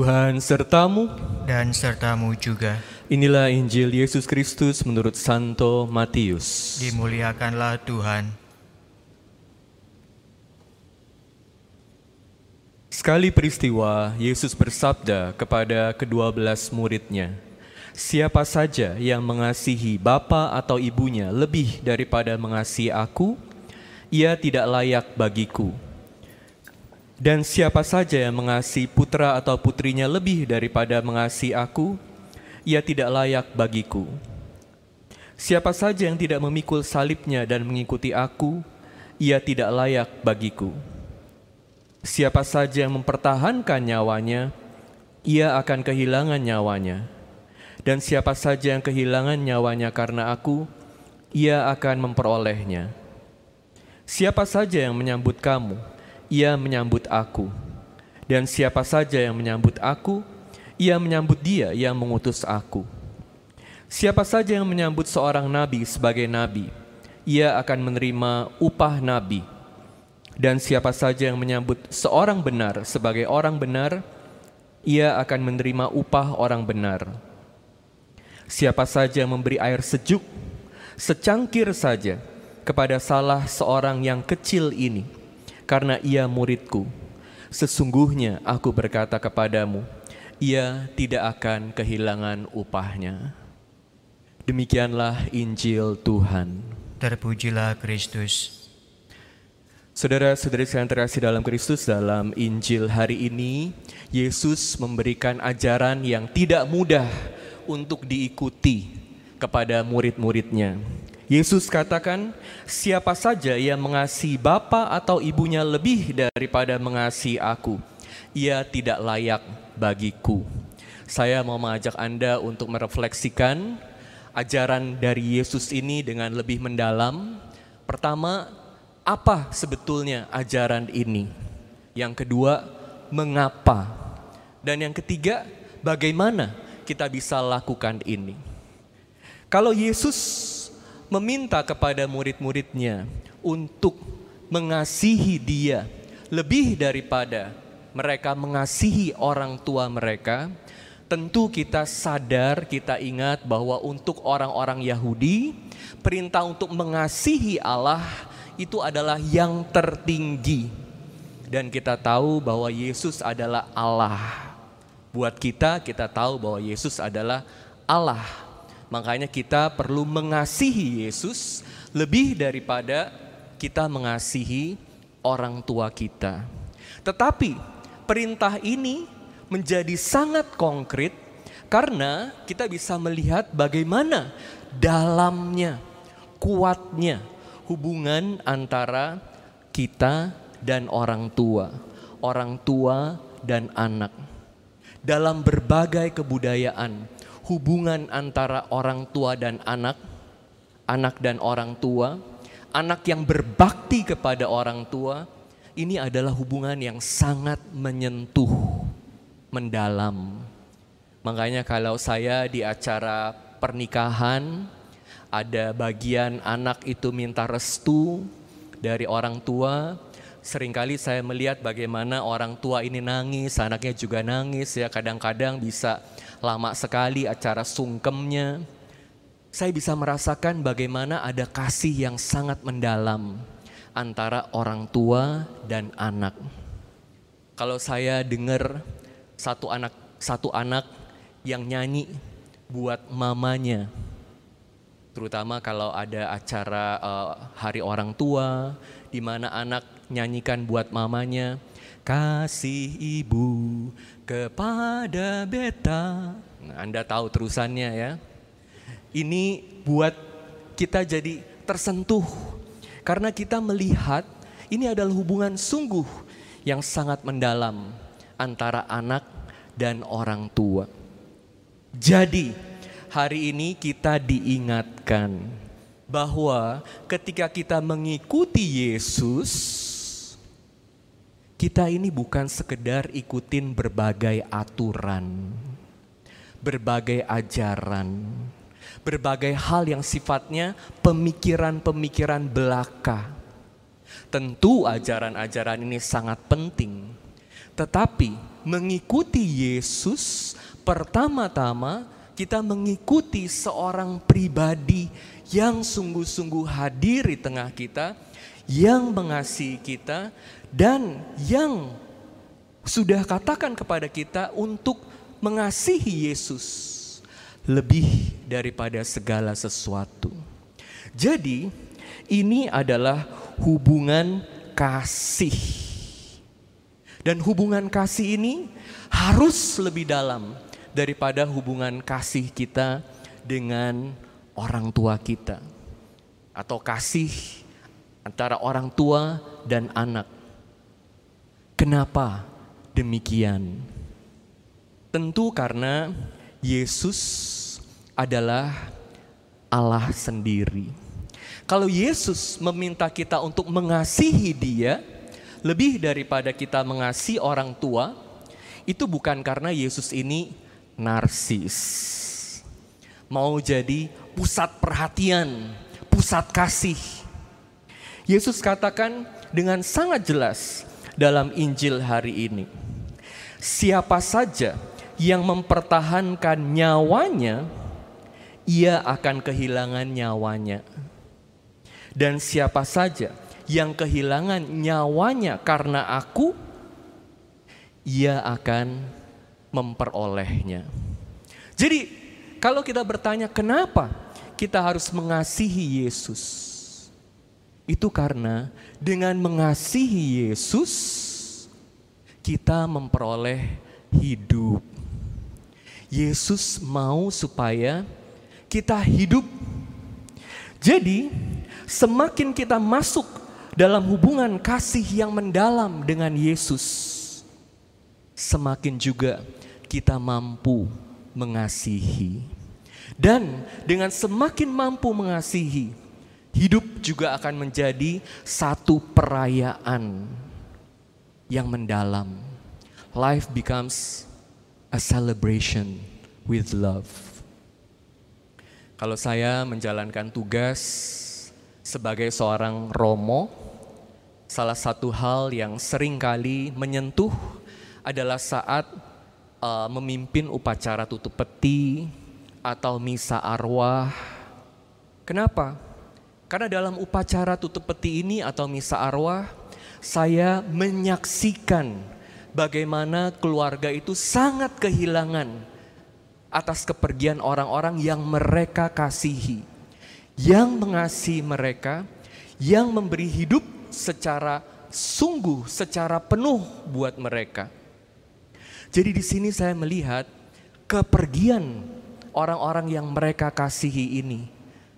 Tuhan sertamu. dan sertamu juga. Inilah Injil Yesus Kristus menurut Santo Matius. Dimuliakanlah Tuhan. Sekali peristiwa, Yesus bersabda kepada kedua belas muridnya, Siapa saja yang mengasihi bapa atau ibunya lebih daripada mengasihi aku, ia tidak layak bagiku. Dan siapa saja yang mengasihi putra atau putrinya lebih daripada mengasihi aku, ia tidak layak bagiku. Siapa saja yang tidak memikul salibnya dan mengikuti aku, ia tidak layak bagiku. Siapa saja yang mempertahankan nyawanya, ia akan kehilangan nyawanya. Dan siapa saja yang kehilangan nyawanya karena aku, ia akan memperolehnya. Siapa saja yang menyambut kamu, ia menyambut aku. Dan siapa saja yang menyambut aku, ia menyambut dia yang mengutus aku. Siapa saja yang menyambut seorang nabi sebagai nabi, ia akan menerima upah nabi. Dan siapa saja yang menyambut seorang benar sebagai orang benar, ia akan menerima upah orang benar. Siapa saja yang memberi air sejuk, secangkir saja kepada salah seorang yang kecil ini, karena ia muridku. Sesungguhnya aku berkata kepadamu, ia tidak akan kehilangan upahnya. Demikianlah Injil Tuhan. Terpujilah Kristus. Saudara-saudari yang terkasih dalam Kristus, dalam Injil hari ini, Yesus memberikan ajaran yang tidak mudah untuk diikuti kepada murid-muridnya. Yesus katakan, siapa saja yang mengasihi bapa atau ibunya lebih daripada mengasihi aku, ia tidak layak bagiku. Saya mau mengajak Anda untuk merefleksikan ajaran dari Yesus ini dengan lebih mendalam. Pertama, apa sebetulnya ajaran ini? Yang kedua, mengapa? Dan yang ketiga, bagaimana kita bisa lakukan ini? Kalau Yesus meminta kepada murid-muridnya untuk mengasihi dia lebih daripada mereka mengasihi orang tua mereka, tentu kita sadar, kita ingat bahwa untuk orang-orang Yahudi, perintah untuk mengasihi Allah itu adalah yang tertinggi. Dan kita tahu bahwa Yesus adalah Allah. Buat kita, kita tahu bahwa Yesus adalah Allah. Makanya kita perlu mengasihi Yesus lebih daripada kita mengasihi orang tua kita. Tetapi perintah ini menjadi sangat konkret karena kita bisa melihat bagaimana dalamnya, kuatnya hubungan antara kita dan orang tua, orang tua dan anak. Dalam berbagai kebudayaan, hubungan antara orang tua dan anak, anak dan orang tua, anak yang berbakti kepada orang tua, ini adalah hubungan yang sangat menyentuh, mendalam. Makanya kalau saya di acara pernikahan ada bagian anak itu minta restu dari orang tua, sering kali saya melihat bagaimana orang tua ini nangis, anaknya juga nangis ya, kadang-kadang bisa lama sekali acara sungkemnya. Saya bisa merasakan bagaimana ada kasih yang sangat mendalam antara orang tua dan anak. Kalau saya dengar satu anak satu anak yang nyanyi buat mamanya, terutama kalau ada acara uh, hari orang tua di mana anak nyanyikan buat mamanya kasih ibu kepada beta. Nah, anda tahu terusannya ya. Ini buat kita jadi tersentuh karena kita melihat ini adalah hubungan sungguh yang sangat mendalam antara anak dan orang tua. Jadi, hari ini kita diingatkan bahwa ketika kita mengikuti Yesus, kita ini bukan sekedar ikutin berbagai aturan, berbagai ajaran, berbagai hal yang sifatnya pemikiran-pemikiran belaka. Tentu ajaran-ajaran ini sangat penting, tetapi mengikuti Yesus pertama-tama kita mengikuti seorang pribadi yang sungguh-sungguh hadir di tengah kita, yang mengasihi kita, dan yang sudah katakan kepada kita untuk mengasihi Yesus lebih daripada segala sesuatu. Jadi, ini adalah hubungan kasih. Dan hubungan kasih ini harus lebih dalam daripada hubungan kasih kita dengan orang tua kita. Atau kasih antara orang tua dan anak. Kenapa demikian? Tentu karena Yesus adalah Allah sendiri. Kalau Yesus meminta kita untuk mengasihi Dia lebih daripada kita mengasihi orang tua, itu bukan karena Yesus ini narsis. Mau jadi pusat perhatian, pusat kasih. Yesus katakan dengan sangat jelas dalam Injil hari ini. Siapa saja yang mempertahankan nyawanya, ia akan kehilangan nyawanya. Dan siapa saja yang kehilangan nyawanya karena aku, ia akan memperolehnya. Jadi, kalau kita bertanya, kenapa kita harus mengasihi Yesus? Itu karena dengan mengasihi Yesus, kita memperoleh hidup. Yesus mau supaya kita hidup. Jadi, semakin kita masuk dalam hubungan kasih yang mendalam dengan Yesus, semakin juga kita mampu mengasihi. Dan dengan semakin mampu mengasihi, hidup juga akan menjadi satu perayaan yang mendalam. Life becomes a celebration with love. Kalau saya menjalankan tugas sebagai seorang romo, salah satu hal yang sering kali menyentuh adalah saat uh, memimpin upacara tutup peti atau misa arwah. Kenapa? Karena dalam upacara tutup peti ini atau misa arwah, saya menyaksikan bagaimana keluarga itu sangat kehilangan atas kepergian orang-orang yang mereka kasihi, yang mengasihi mereka, yang memberi hidup secara sungguh, secara penuh buat mereka. Jadi di sini saya melihat kepergian orang-orang yang mereka kasihi ini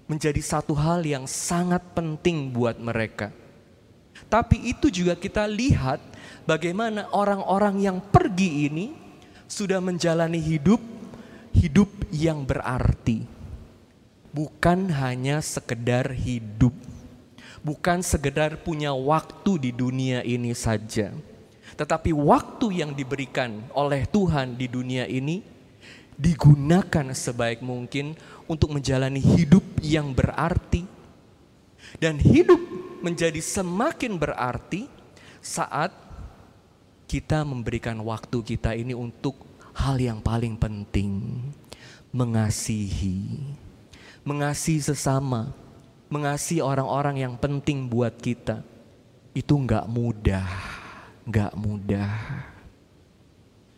menjadi satu hal yang sangat penting buat mereka. Tapi itu juga kita lihat bagaimana orang-orang yang pergi ini sudah menjalani hidup hidup yang berarti. Bukan hanya sekedar hidup. Bukan sekedar punya waktu di dunia ini saja. Tetapi waktu yang diberikan oleh Tuhan di dunia ini digunakan sebaik mungkin untuk menjalani hidup yang berarti. Dan hidup menjadi semakin berarti saat kita memberikan waktu kita ini untuk hal yang paling penting, mengasihi. Mengasihi sesama, mengasihi orang-orang yang penting buat kita. Itu nggak mudah, nggak mudah.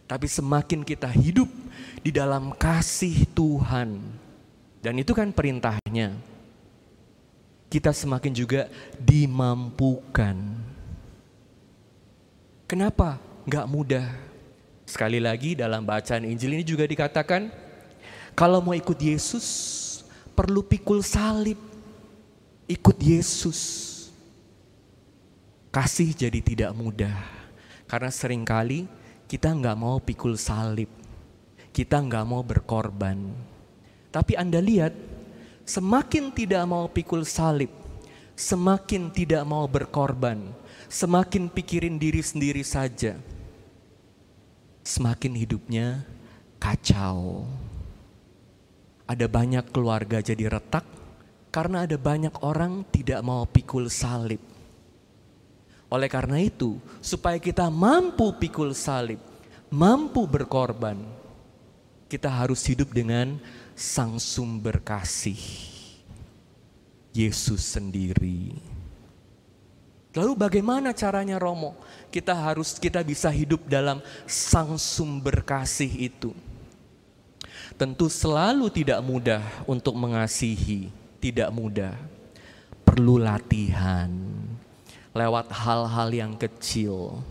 Tapi semakin kita hidup di dalam kasih Tuhan, dan itu kan perintahnya, kita semakin juga dimampukan. Kenapa? Nggak mudah. Sekali lagi dalam bacaan Injil ini juga dikatakan, kalau mau ikut Yesus perlu pikul salib. Ikut Yesus. Kasih jadi tidak mudah. Karena sering kali kita nggak mau pikul salib. Kita nggak mau berkorban. Tapi Anda lihat, semakin tidak mau pikul salib, semakin tidak mau berkorban, semakin pikirin diri sendiri saja, semakin hidupnya kacau. Ada banyak keluarga jadi retak karena ada banyak orang tidak mau pikul salib. Oleh karena itu, supaya kita mampu pikul salib, mampu berkorban, kita harus hidup dengan sang sumber kasih, Yesus sendiri. Lalu bagaimana caranya Romo? Kita harus kita bisa hidup dalam sang sumber kasih itu. Tentu selalu tidak mudah untuk mengasihi, tidak mudah. Perlu latihan lewat hal-hal yang kecil.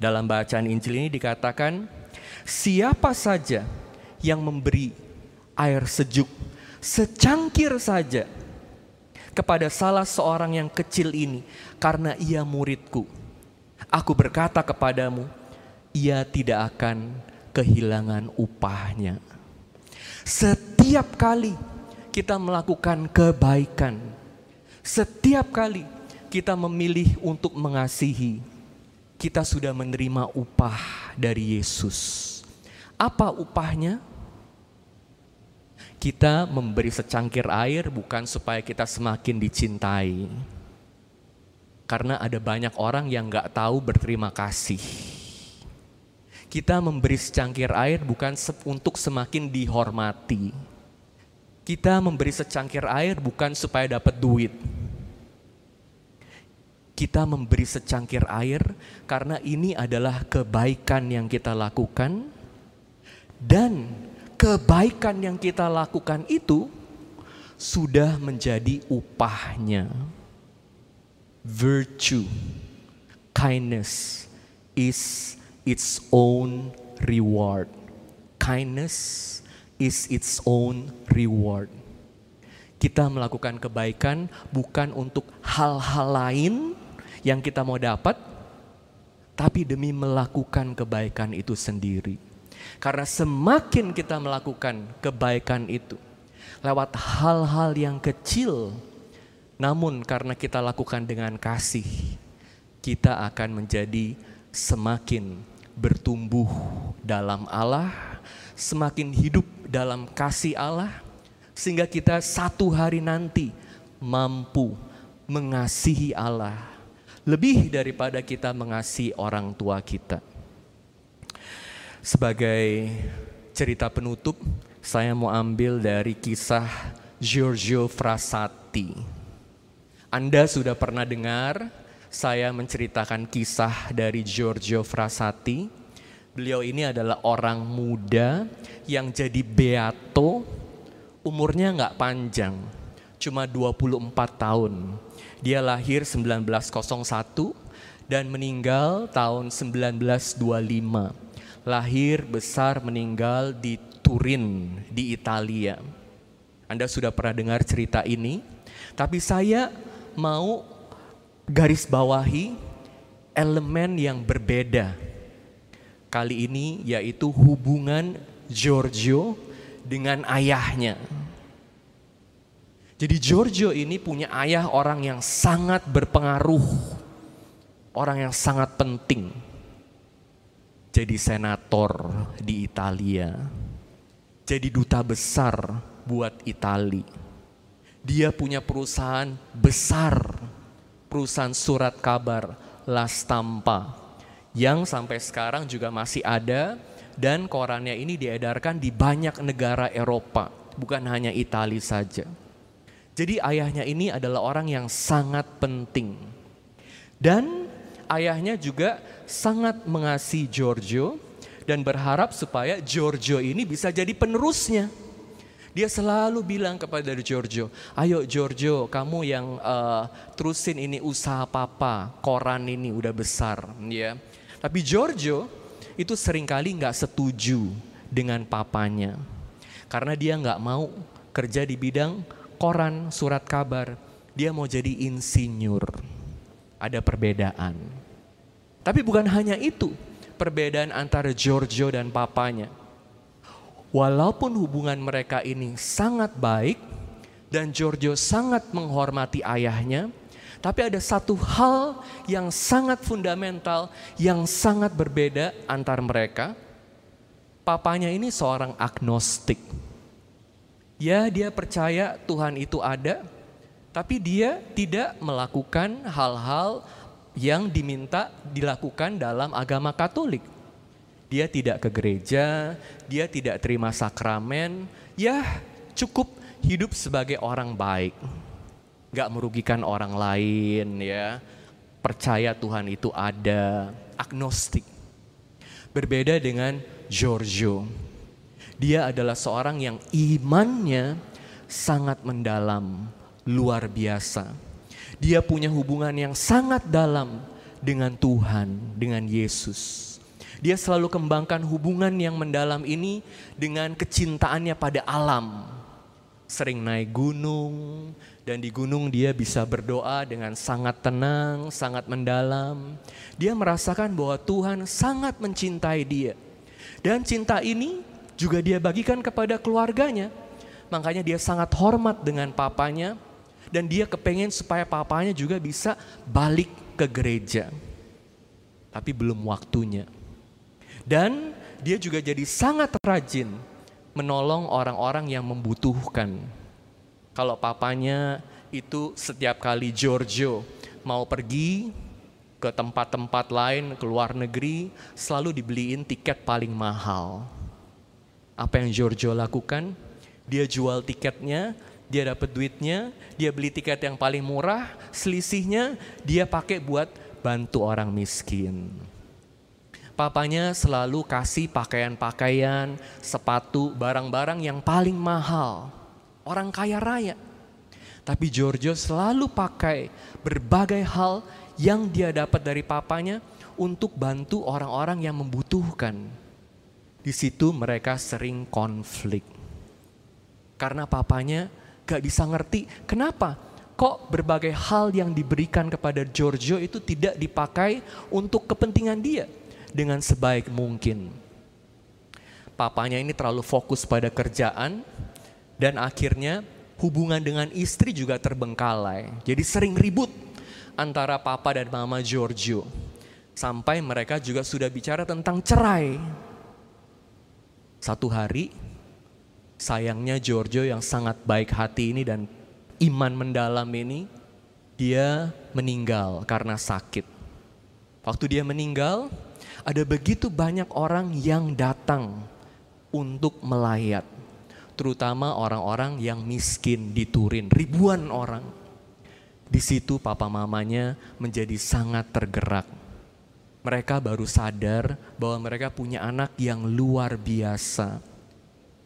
Dalam bacaan Injil ini dikatakan, siapa saja yang memberi air sejuk secangkir saja kepada salah seorang yang kecil ini karena ia muridku. Aku berkata kepadamu, ia tidak akan kehilangan upahnya. Setiap kali kita melakukan kebaikan, setiap kali kita memilih untuk mengasihi, kita sudah menerima upah dari Yesus. Apa upahnya? Kita memberi secangkir air bukan supaya kita semakin dicintai. Karena ada banyak orang yang gak tahu berterima kasih. Kita memberi secangkir air bukan untuk semakin dihormati. Kita memberi secangkir air bukan supaya dapat duit. Kita memberi secangkir air karena ini adalah kebaikan yang kita lakukan dan kebaikan yang kita lakukan itu sudah menjadi upahnya. Virtue, kindness is its own reward. Kindness is its own reward. Kita melakukan kebaikan bukan untuk hal-hal lain yang kita mau dapat, tapi demi melakukan kebaikan itu sendiri. Karena semakin kita melakukan kebaikan itu lewat hal-hal yang kecil, namun karena kita lakukan dengan kasih, kita akan menjadi semakin bertumbuh dalam Allah, semakin hidup dalam kasih Allah, sehingga kita satu hari nanti mampu mengasihi Allah lebih daripada kita mengasihi orang tua kita. Sebagai cerita penutup, saya mau ambil dari kisah Giorgio Frassati. Anda sudah pernah dengar saya menceritakan kisah dari Giorgio Frassati. Beliau ini adalah orang muda yang jadi beato, umurnya nggak panjang, cuma 24 tahun. Dia lahir 1901 dan meninggal tahun 1925 lahir, besar, meninggal di Turin di Italia. Anda sudah pernah dengar cerita ini, tapi saya mau garis bawahi elemen yang berbeda. Kali ini yaitu hubungan Giorgio dengan ayahnya. Jadi Giorgio ini punya ayah orang yang sangat berpengaruh, orang yang sangat penting jadi senator di Italia, jadi duta besar buat Itali. Dia punya perusahaan besar, perusahaan surat kabar La Stampa, yang sampai sekarang juga masih ada dan korannya ini diedarkan di banyak negara Eropa, bukan hanya Italia saja. Jadi ayahnya ini adalah orang yang sangat penting. Dan ayahnya juga sangat mengasihi Giorgio dan berharap supaya Giorgio ini bisa jadi penerusnya. Dia selalu bilang kepada Giorgio, ayo Giorgio kamu yang uh, terusin ini usaha papa, koran ini udah besar. ya. Tapi Giorgio itu sering kali nggak setuju dengan papanya. Karena dia nggak mau kerja di bidang koran, surat kabar. Dia mau jadi insinyur. Ada perbedaan. Tapi bukan hanya itu perbedaan antara Giorgio dan papanya. Walaupun hubungan mereka ini sangat baik dan Giorgio sangat menghormati ayahnya, tapi ada satu hal yang sangat fundamental, yang sangat berbeda antar mereka. Papanya ini seorang agnostik. Ya, dia percaya Tuhan itu ada, tapi dia tidak melakukan hal-hal yang diminta dilakukan dalam agama Katolik. Dia tidak ke gereja, dia tidak terima sakramen, ya cukup hidup sebagai orang baik. Gak merugikan orang lain ya. Percaya Tuhan itu ada, agnostik. Berbeda dengan Giorgio. Dia adalah seorang yang imannya sangat mendalam, luar biasa. Dia punya hubungan yang sangat dalam dengan Tuhan, dengan Yesus. Dia selalu kembangkan hubungan yang mendalam ini dengan kecintaannya pada alam. Sering naik gunung, dan di gunung dia bisa berdoa dengan sangat tenang, sangat mendalam. Dia merasakan bahwa Tuhan sangat mencintai dia. Dan cinta ini juga dia bagikan kepada keluarganya. Makanya dia sangat hormat dengan papanya dan dia kepengen supaya papanya juga bisa balik ke gereja. Tapi belum waktunya. Dan dia juga jadi sangat rajin menolong orang-orang yang membutuhkan. Kalau papanya itu setiap kali Giorgio mau pergi ke tempat-tempat lain, ke luar negeri, selalu dibeliin tiket paling mahal. Apa yang Giorgio lakukan? Dia jual tiketnya, dia dapat duitnya, dia beli tiket yang paling murah, selisihnya dia pakai buat bantu orang miskin. Papanya selalu kasih pakaian-pakaian, sepatu, barang-barang yang paling mahal. Orang kaya raya. Tapi Giorgio selalu pakai berbagai hal yang dia dapat dari papanya untuk bantu orang-orang yang membutuhkan. Di situ mereka sering konflik. Karena papanya gak bisa ngerti kenapa kok berbagai hal yang diberikan kepada Giorgio itu tidak dipakai untuk kepentingan dia dengan sebaik mungkin. Papanya ini terlalu fokus pada kerjaan dan akhirnya hubungan dengan istri juga terbengkalai. Jadi sering ribut antara papa dan mama Giorgio. Sampai mereka juga sudah bicara tentang cerai. Satu hari, sayangnya Giorgio yang sangat baik hati ini dan iman mendalam ini, dia meninggal karena sakit. Waktu dia meninggal, ada begitu banyak orang yang datang untuk melayat. Terutama orang-orang yang miskin di Turin, ribuan orang. Di situ papa mamanya menjadi sangat tergerak. Mereka baru sadar bahwa mereka punya anak yang luar biasa.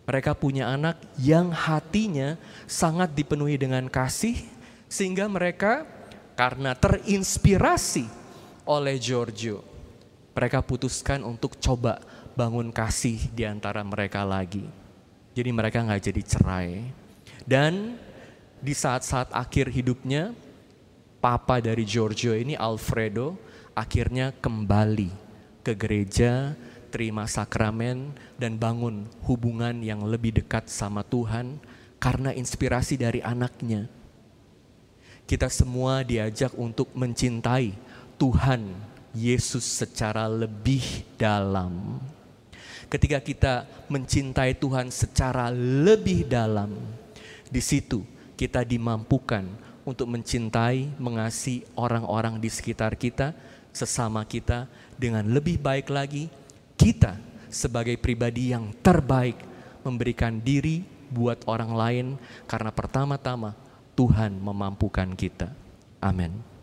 Mereka punya anak yang hatinya sangat dipenuhi dengan kasih, sehingga mereka karena terinspirasi oleh Giorgio, mereka putuskan untuk coba bangun kasih di antara mereka lagi. Jadi mereka nggak jadi cerai. Dan di saat-saat akhir hidupnya, papa dari Giorgio ini Alfredo akhirnya kembali ke gereja, terima sakramen dan bangun hubungan yang lebih dekat sama Tuhan karena inspirasi dari anaknya. Kita semua diajak untuk mencintai Tuhan Yesus secara lebih dalam. Ketika kita mencintai Tuhan secara lebih dalam, di situ kita dimampukan untuk mencintai, mengasihi orang-orang di sekitar kita, sesama kita dengan lebih baik lagi. Kita sebagai pribadi yang terbaik memberikan diri buat orang lain karena pertama-tama Tuhan memampukan kita. Amin.